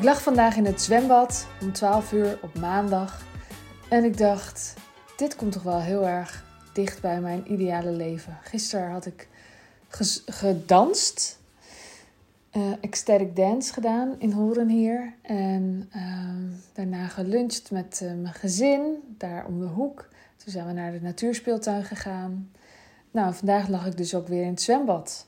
Ik lag vandaag in het zwembad om 12 uur op maandag en ik dacht, dit komt toch wel heel erg dicht bij mijn ideale leven. Gisteren had ik gedanst, uh, ecstatic dance gedaan in Horen hier en uh, daarna geluncht met uh, mijn gezin daar om de hoek. Toen zijn we naar de natuurspeeltuin gegaan. Nou, vandaag lag ik dus ook weer in het zwembad.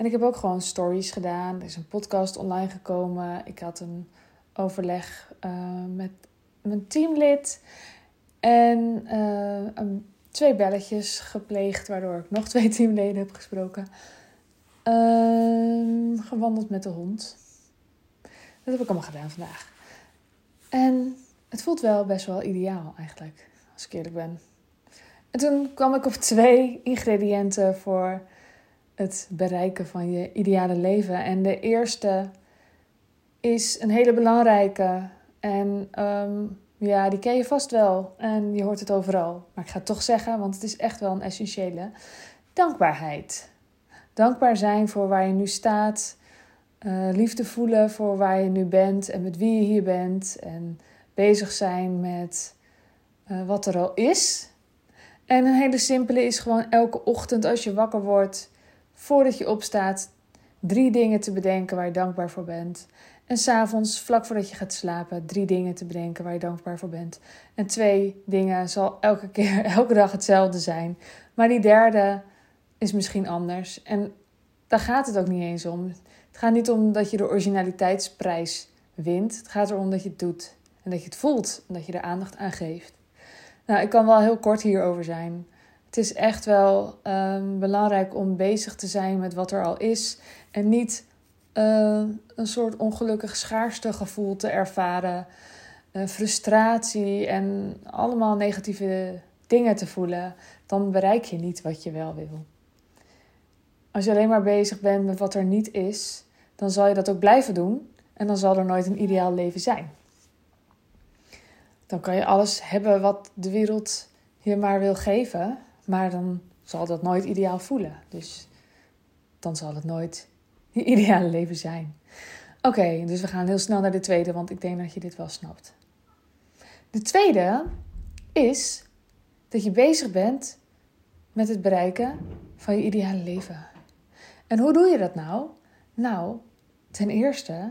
En ik heb ook gewoon stories gedaan. Er is een podcast online gekomen. Ik had een overleg uh, met mijn teamlid. En uh, twee belletjes gepleegd, waardoor ik nog twee teamleden heb gesproken. Uh, gewandeld met de hond. Dat heb ik allemaal gedaan vandaag. En het voelt wel best wel ideaal eigenlijk, als ik eerlijk ben. En toen kwam ik op twee ingrediënten voor het bereiken van je ideale leven. En de eerste is een hele belangrijke. En um, ja, die ken je vast wel. En je hoort het overal. Maar ik ga het toch zeggen, want het is echt wel een essentiële. Dankbaarheid. Dankbaar zijn voor waar je nu staat. Uh, liefde voelen voor waar je nu bent en met wie je hier bent. En bezig zijn met uh, wat er al is. En een hele simpele is gewoon elke ochtend als je wakker wordt, voordat je opstaat, drie dingen te bedenken waar je dankbaar voor bent. En s'avonds, vlak voordat je gaat slapen, drie dingen te bedenken waar je dankbaar voor bent. En twee dingen zal elke keer, elke dag hetzelfde zijn. Maar die derde is misschien anders. En daar gaat het ook niet eens om. Het gaat niet om dat je de originaliteitsprijs wint. Het gaat erom dat je het doet. En dat je het voelt. En dat je er aandacht aan geeft. Nou, ik kan wel heel kort hierover zijn. Het is echt wel um, belangrijk om bezig te zijn met wat er al is. En niet uh, een soort ongelukkig schaarste gevoel te ervaren. Uh, frustratie en allemaal negatieve dingen te voelen. Dan bereik je niet wat je wel wil. Als je alleen maar bezig bent met wat er niet is, dan zal je dat ook blijven doen. En dan zal er nooit een ideaal leven zijn. Dan kan je alles hebben wat de wereld je maar wil geven, maar dan zal dat nooit ideaal voelen. Dus dan zal het nooit je ideale leven zijn. Oké, dus we gaan heel snel naar de tweede, want ik denk dat je dit wel snapt. De tweede is dat je bezig bent met het bereiken van je ideale leven. En hoe doe je dat nou? Nou, ten eerste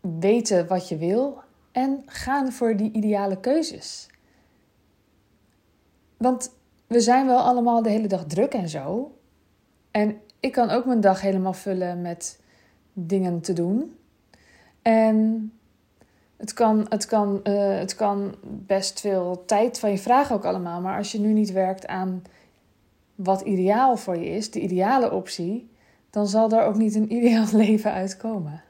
weten wat je wil en gaan voor die ideale keuzes. Want we zijn wel allemaal de hele dag druk en zo. En ik kan ook mijn dag helemaal vullen met dingen te doen. En het kan, het, kan, uh, het kan best veel tijd van je vragen ook allemaal. Maar als je nu niet werkt aan wat ideaal voor je is, de ideale optie, dan zal er ook niet een ideaal leven uitkomen.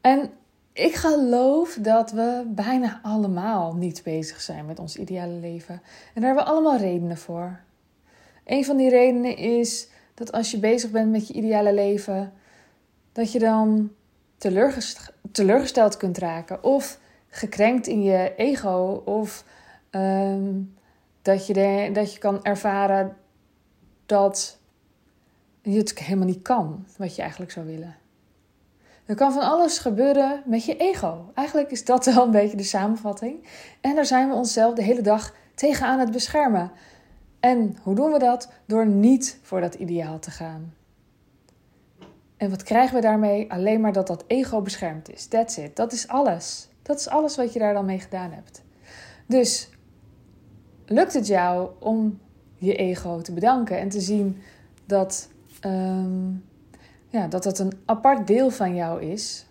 En ik geloof dat we bijna allemaal niet bezig zijn met ons ideale leven. En daar hebben we allemaal redenen voor. Een van die redenen is dat als je bezig bent met je ideale leven, dat je dan teleurgesteld kunt raken. Of gekrenkt in je ego. Of um, dat, je dat je kan ervaren dat je het helemaal niet kan wat je eigenlijk zou willen. Er kan van alles gebeuren met je ego. Eigenlijk is dat wel een beetje de samenvatting. En daar zijn we onszelf de hele dag tegen aan het beschermen. En hoe doen we dat? Door niet voor dat ideaal te gaan. En wat krijgen we daarmee? Alleen maar dat dat ego beschermd is. That's it. Dat is alles. Dat is alles wat je daar dan mee gedaan hebt. Dus lukt het jou om je ego te bedanken en te zien dat um, ja, dat dat een apart deel van jou is.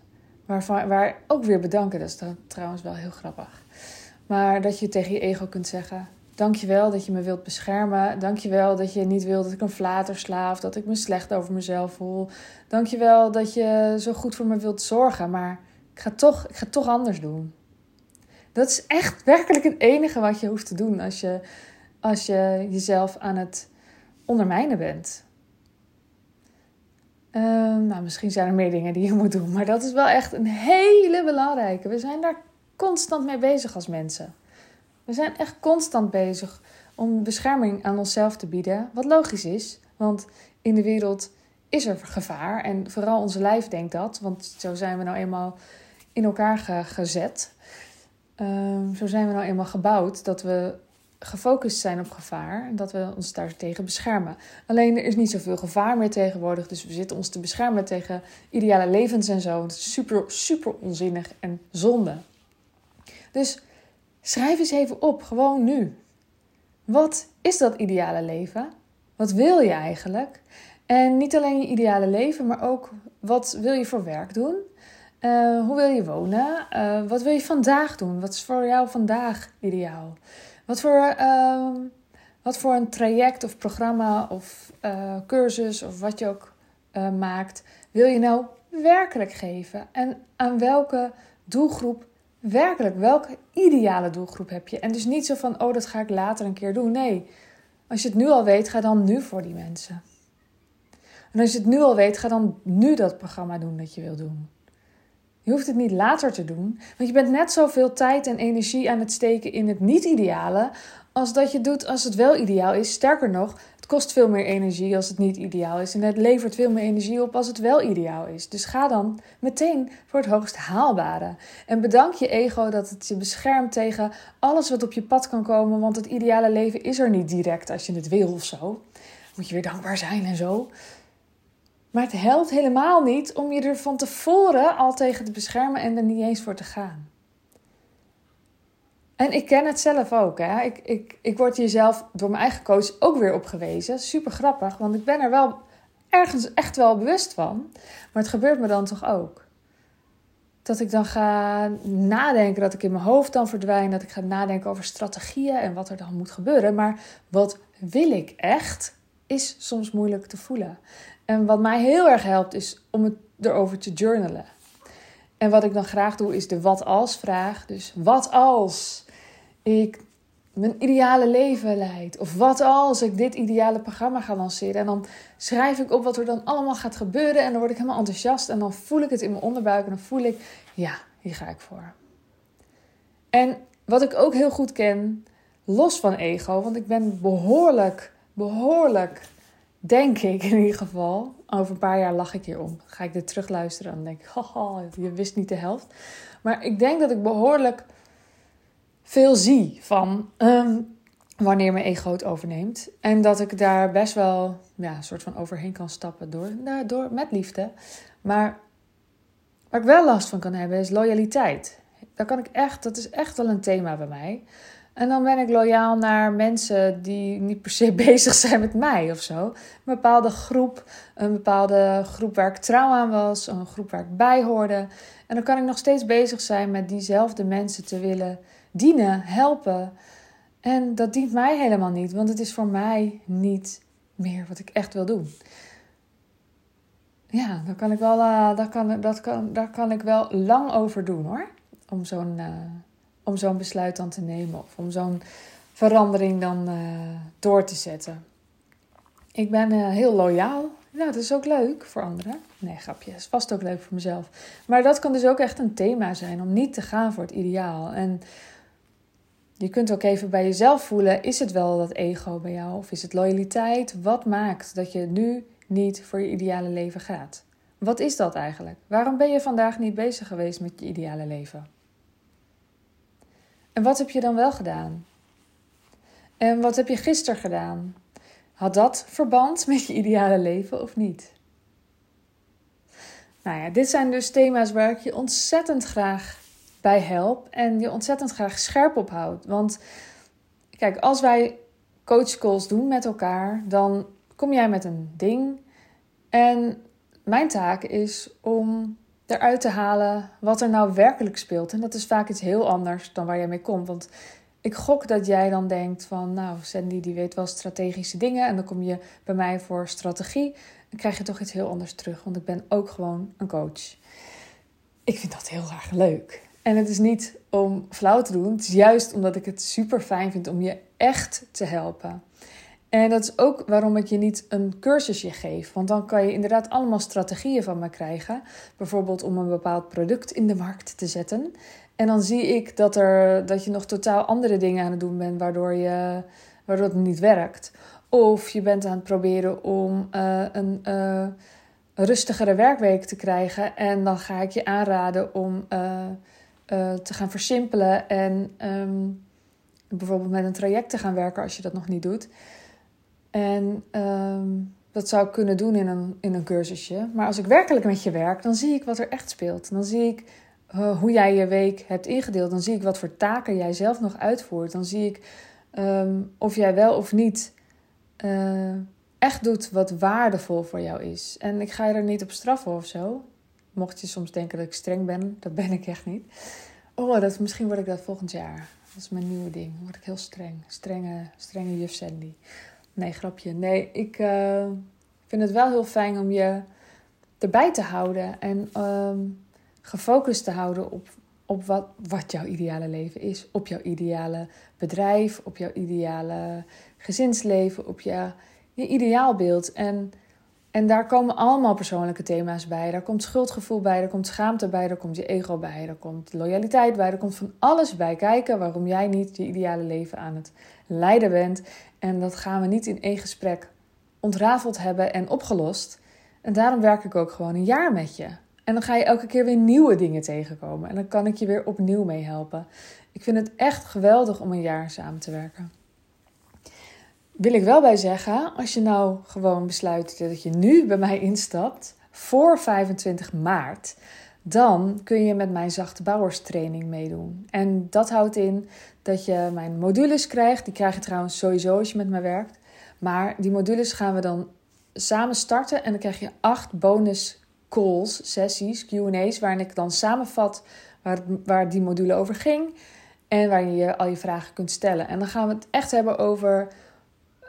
Waarvan, waar ook weer bedanken, dat is dan trouwens wel heel grappig. Maar dat je tegen je ego kunt zeggen: Dankjewel dat je me wilt beschermen. Dankjewel dat je niet wilt dat ik een flater slaaf, dat ik me slecht over mezelf voel. Dankjewel dat je zo goed voor me wilt zorgen, maar ik ga toch, ik ga toch anders doen. Dat is echt werkelijk het enige wat je hoeft te doen als je, als je jezelf aan het ondermijnen bent. Ehm, nou, misschien zijn er meer dingen die je moet doen, maar dat is wel echt een hele belangrijke. We zijn daar constant mee bezig als mensen. We zijn echt constant bezig om bescherming aan onszelf te bieden, wat logisch is, want in de wereld is er gevaar. En vooral ons lijf denkt dat, want zo zijn we nou eenmaal in elkaar gezet. Ehm, zo zijn we nou eenmaal gebouwd dat we gefocust zijn op gevaar en dat we ons daartegen beschermen. Alleen er is niet zoveel gevaar meer tegenwoordig, dus we zitten ons te beschermen tegen ideale levens en zo. Het is super, super onzinnig en zonde. Dus schrijf eens even op, gewoon nu. Wat is dat ideale leven? Wat wil je eigenlijk? En niet alleen je ideale leven, maar ook wat wil je voor werk doen? Uh, hoe wil je wonen? Uh, wat wil je vandaag doen? Wat is voor jou vandaag ideaal? Wat voor, uh, wat voor een traject of programma of uh, cursus of wat je ook maakt, wil je nou werkelijk geven? En aan welke doelgroep werkelijk? Welke ideale doelgroep heb je? En dus niet zo van, oh, dat ga ik later een keer doen. Nee, als je het nu al weet, ga dan nu voor die mensen. En als je het nu al weet, ga dan nu dat programma doen dat je wil doen. Je hoeft het niet later te doen, want je bent net zoveel tijd en energie aan het steken in het niet-ideale als dat je doet als het wel ideaal is. Sterker nog, het kost veel meer energie als het niet ideaal is en het levert veel meer energie op als het wel ideaal is. Dus ga dan meteen voor het hoogst haalbare. En bedank je ego dat het je beschermt tegen alles wat op je pad kan komen, want het ideale leven is er niet direct als je het wil of zo. Moet je weer dankbaar zijn en zo. Maar het helpt helemaal niet om je er van tevoren al tegen te beschermen en er niet eens voor te gaan. En ik ken het zelf ook. Hè? Ik, ik, ik word hier zelf door mijn eigen coach ook weer op gewezen. Super grappig, want ik ben er wel ergens echt wel bewust van. Maar het gebeurt me dan toch ook. Dat ik dan ga nadenken, dat ik in mijn hoofd dan verdwijn. Dat ik ga nadenken over strategieën en wat er dan moet gebeuren. Maar wat wil ik echt, is soms moeilijk te voelen. En wat mij heel erg helpt is om het erover te journalen. En wat ik dan graag doe is de wat als vraag. Dus wat als ik mijn ideale leven leid? Of wat als ik dit ideale programma ga lanceren? En dan schrijf ik op wat er dan allemaal gaat gebeuren. En dan word ik helemaal enthousiast. En dan voel ik het in mijn onderbuik. En dan voel ik, ja, hier ga ik voor. En wat ik ook heel goed ken, los van ego, want ik ben behoorlijk, behoorlijk Denk ik in ieder geval. Over een paar jaar lach ik hierom. Ga ik dit terugluisteren en denk ik, haha, je wist niet de helft. Maar ik denk dat ik behoorlijk veel zie van um, wanneer mijn ego het overneemt. En dat ik daar best wel ja, een soort van overheen kan stappen door, nou, door, met liefde. Maar waar ik wel last van kan hebben is loyaliteit. Daar kan ik echt, dat is echt wel een thema bij mij. En dan ben ik loyaal naar mensen die niet per se bezig zijn met mij of zo. Een bepaalde groep, een bepaalde groep waar ik trouw aan was, een groep waar ik bij hoorde. En dan kan ik nog steeds bezig zijn met diezelfde mensen te willen dienen, helpen. En dat dient mij helemaal niet, want het is voor mij niet meer wat ik echt wil doen. Ja, daar kan ik wel, uh, daar kan, dat kan, daar kan ik wel lang over doen hoor. Om zo'n. Uh, om zo'n besluit dan te nemen of om zo'n verandering dan uh, door te zetten. Ik ben uh, heel loyaal. Nou, dat is ook leuk voor anderen. Nee, grapje. is vast ook leuk voor mezelf. Maar dat kan dus ook echt een thema zijn om niet te gaan voor het ideaal. En je kunt ook even bij jezelf voelen: is het wel dat ego bij jou of is het loyaliteit? Wat maakt dat je nu niet voor je ideale leven gaat? Wat is dat eigenlijk? Waarom ben je vandaag niet bezig geweest met je ideale leven? En wat heb je dan wel gedaan? En wat heb je gisteren gedaan? Had dat verband met je ideale leven of niet? Nou ja, dit zijn dus thema's waar ik je ontzettend graag bij help en je ontzettend graag scherp op houd. Want kijk, als wij coachcalls doen met elkaar, dan kom jij met een ding. En mijn taak is om eruit te halen wat er nou werkelijk speelt. En dat is vaak iets heel anders dan waar jij mee komt. Want ik gok dat jij dan denkt van, nou, Sandy die weet wel strategische dingen. En dan kom je bij mij voor strategie. Dan krijg je toch iets heel anders terug. Want ik ben ook gewoon een coach. Ik vind dat heel erg leuk. En het is niet om flauw te doen. Het is juist omdat ik het super fijn vind om je echt te helpen. En dat is ook waarom ik je niet een cursusje geef. Want dan kan je inderdaad allemaal strategieën van me krijgen. Bijvoorbeeld om een bepaald product in de markt te zetten. En dan zie ik dat, er, dat je nog totaal andere dingen aan het doen bent, waardoor, je, waardoor het niet werkt. Of je bent aan het proberen om uh, een, een rustigere werkweek te krijgen. En dan ga ik je aanraden om uh, te gaan versimpelen en um, bijvoorbeeld met een traject te gaan werken als je dat nog niet doet. En um, dat zou ik kunnen doen in een, in een cursusje. Maar als ik werkelijk met je werk, dan zie ik wat er echt speelt. Dan zie ik uh, hoe jij je week hebt ingedeeld. Dan zie ik wat voor taken jij zelf nog uitvoert. Dan zie ik um, of jij wel of niet uh, echt doet wat waardevol voor jou is. En ik ga je er niet op straffen of zo. Mocht je soms denken dat ik streng ben, dat ben ik echt niet. Oh, dat, misschien word ik dat volgend jaar. Dat is mijn nieuwe ding. Dan word ik heel streng. Strenge, strenge juf Sandy. Nee, grapje. Nee, ik uh, vind het wel heel fijn om je erbij te houden. En um, gefocust te houden op, op wat, wat jouw ideale leven is. Op jouw ideale bedrijf, op jouw ideale gezinsleven, op je, je ideaalbeeld. En, en daar komen allemaal persoonlijke thema's bij. Daar komt schuldgevoel bij, daar komt schaamte bij, daar komt je ego bij, daar komt loyaliteit bij, er komt van alles bij kijken waarom jij niet je ideale leven aan het leiden bent. En dat gaan we niet in één gesprek ontrafeld hebben en opgelost. En daarom werk ik ook gewoon een jaar met je. En dan ga je elke keer weer nieuwe dingen tegenkomen. En dan kan ik je weer opnieuw mee helpen. Ik vind het echt geweldig om een jaar samen te werken. Wil ik wel bij zeggen, als je nou gewoon besluit dat je nu bij mij instapt voor 25 maart, dan kun je met mijn zachte bouwerstraining meedoen. En dat houdt in dat je mijn modules krijgt. Die krijg je trouwens sowieso als je met mij werkt. Maar die modules gaan we dan samen starten en dan krijg je acht bonus calls, sessies, QA's, waarin ik dan samenvat waar, waar die module over ging en waar je al je vragen kunt stellen. En dan gaan we het echt hebben over.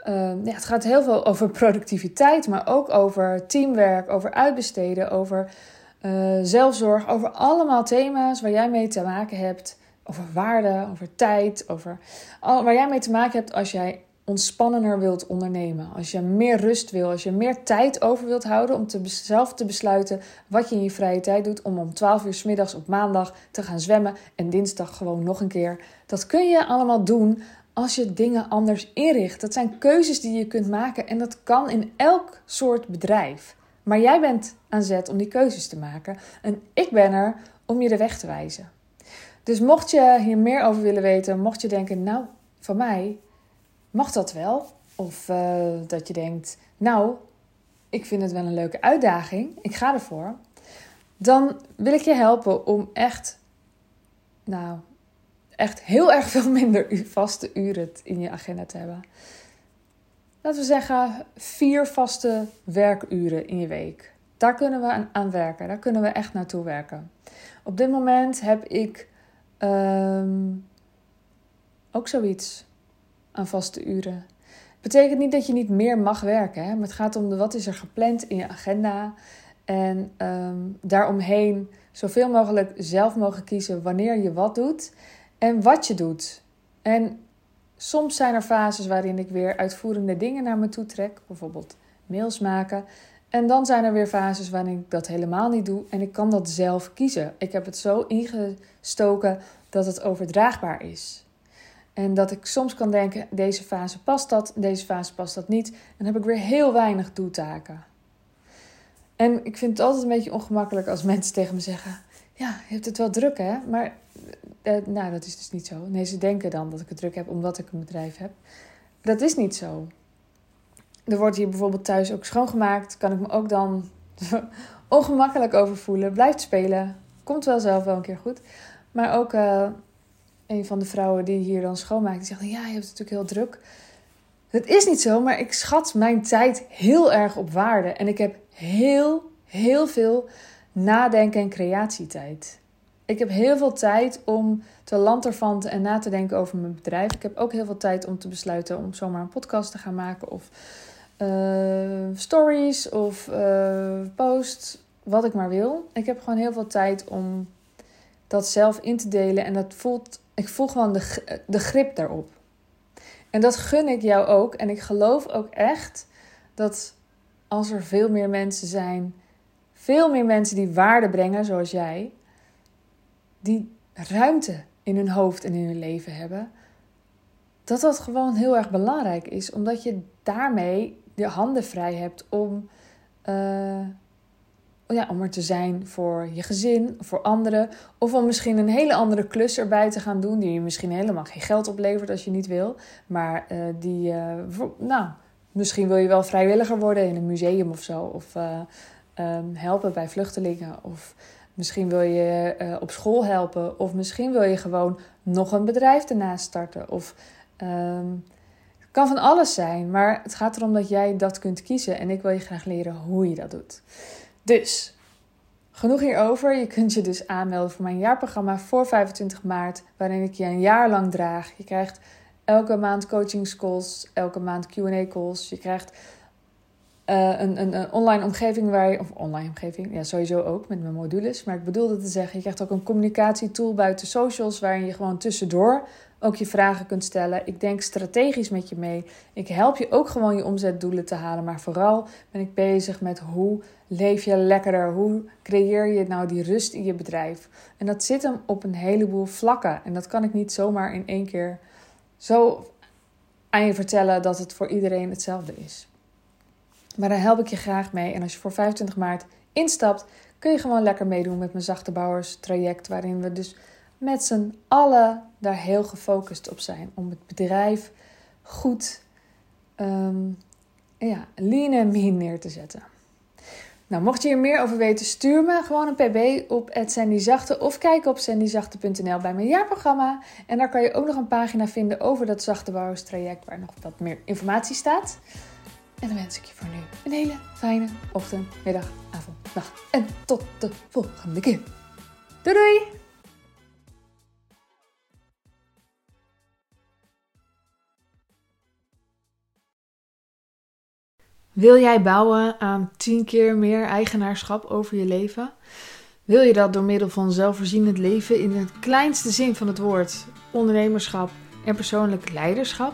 Uh, ja, het gaat heel veel over productiviteit, maar ook over teamwerk, over uitbesteden, over uh, zelfzorg, over allemaal thema's waar jij mee te maken hebt. Over waarde, over tijd, over al, waar jij mee te maken hebt als jij ontspannender wilt ondernemen. Als je meer rust wil, als je meer tijd over wilt houden om te, zelf te besluiten wat je in je vrije tijd doet. Om om 12 uur s middags op maandag te gaan zwemmen en dinsdag gewoon nog een keer. Dat kun je allemaal doen als je dingen anders inricht. Dat zijn keuzes die je kunt maken en dat kan in elk soort bedrijf. Maar jij bent aan zet om die keuzes te maken en ik ben er om je de weg te wijzen. Dus mocht je hier meer over willen weten, mocht je denken, nou, van mij mag dat wel? Of uh, dat je denkt, nou, ik vind het wel een leuke uitdaging, ik ga ervoor. Dan wil ik je helpen om echt, nou, echt heel erg veel minder vaste uren in je agenda te hebben. Laten we zeggen vier vaste werkuren in je week. Daar kunnen we aan werken. Daar kunnen we echt naartoe werken. Op dit moment heb ik um, ook zoiets aan vaste uren. Betekent niet dat je niet meer mag werken, hè? maar het gaat om de, wat is er gepland in je agenda. En um, daaromheen zoveel mogelijk zelf mogen kiezen wanneer je wat doet en wat je doet. En soms zijn er fases waarin ik weer uitvoerende dingen naar me toe trek, bijvoorbeeld mails maken. En dan zijn er weer fases waarin ik dat helemaal niet doe en ik kan dat zelf kiezen. Ik heb het zo ingestoken dat het overdraagbaar is. En dat ik soms kan denken, deze fase past dat, deze fase past dat niet. En dan heb ik weer heel weinig doetaken. En ik vind het altijd een beetje ongemakkelijk als mensen tegen me zeggen... Ja, je hebt het wel druk hè, maar... Eh, nou, dat is dus niet zo. Nee, ze denken dan dat ik het druk heb omdat ik een bedrijf heb. Dat is niet zo. Er wordt hier bijvoorbeeld thuis ook schoongemaakt. Kan ik me ook dan ongemakkelijk over voelen. Blijft spelen. Komt wel zelf wel een keer goed. Maar ook... Uh, een van de vrouwen die hier dan schoonmaakt, die zegt: Ja, je hebt het natuurlijk heel druk. Het is niet zo, maar ik schat mijn tijd heel erg op waarde. En ik heb heel, heel veel nadenken- en creatietijd. Ik heb heel veel tijd om te lanterfanten en na te denken over mijn bedrijf. Ik heb ook heel veel tijd om te besluiten om zomaar een podcast te gaan maken. Of uh, stories of uh, posts, wat ik maar wil. Ik heb gewoon heel veel tijd om dat zelf in te delen. En dat voelt ik voel gewoon de, de grip daarop. En dat gun ik jou ook. En ik geloof ook echt dat als er veel meer mensen zijn, veel meer mensen die waarde brengen, zoals jij, die ruimte in hun hoofd en in hun leven hebben, dat dat gewoon heel erg belangrijk is, omdat je daarmee je handen vrij hebt om uh, ja, om er te zijn voor je gezin, voor anderen. Of om misschien een hele andere klus erbij te gaan doen. Die je misschien helemaal geen geld oplevert als je niet wil. Maar uh, die, uh, nou, misschien wil je wel vrijwilliger worden in een museum of zo. Of um, helpen bij vluchtelingen. Of misschien wil je op school helpen. Of misschien wil je gewoon nog een bedrijf ernaast starten. Of um, het kan van alles zijn. Maar het gaat erom dat jij dat kunt kiezen. En ik wil je graag leren hoe je dat doet. Dus, genoeg hierover. Je kunt je dus aanmelden voor mijn jaarprogramma voor 25 maart, waarin ik je een jaar lang draag. Je krijgt elke maand coachingscalls, elke maand Q&A calls. Je krijgt uh, een, een, een, online omgeving waar je, of online omgeving, ja sowieso ook met mijn modules. Maar ik bedoelde te zeggen, je krijgt ook een communicatietool buiten socials waarin je gewoon tussendoor ook je vragen kunt stellen. Ik denk strategisch met je mee. Ik help je ook gewoon je omzetdoelen te halen. Maar vooral ben ik bezig met hoe leef je lekkerder? Hoe creëer je nou die rust in je bedrijf? En dat zit hem op een heleboel vlakken. En dat kan ik niet zomaar in één keer zo aan je vertellen dat het voor iedereen hetzelfde is. Maar daar help ik je graag mee. En als je voor 25 maart instapt, kun je gewoon lekker meedoen met mijn zachte bouwers traject. Waarin we dus met z'n allen daar heel gefocust op zijn. Om het bedrijf goed um, ja, lean en mean neer te zetten. Nou, mocht je hier meer over weten, stuur me gewoon een pb op Zachte of kijk op sandyzachte.nl bij mijn jaarprogramma. En daar kan je ook nog een pagina vinden over dat zachte bouwerstraject waar nog wat meer informatie staat. En dan wens ik je voor nu een hele fijne ochtend, middag, avond, nacht en tot de volgende keer. Doei doei! Wil jij bouwen aan 10 keer meer eigenaarschap over je leven? Wil je dat door middel van zelfvoorzienend leven in het kleinste zin van het woord, ondernemerschap en persoonlijk leiderschap?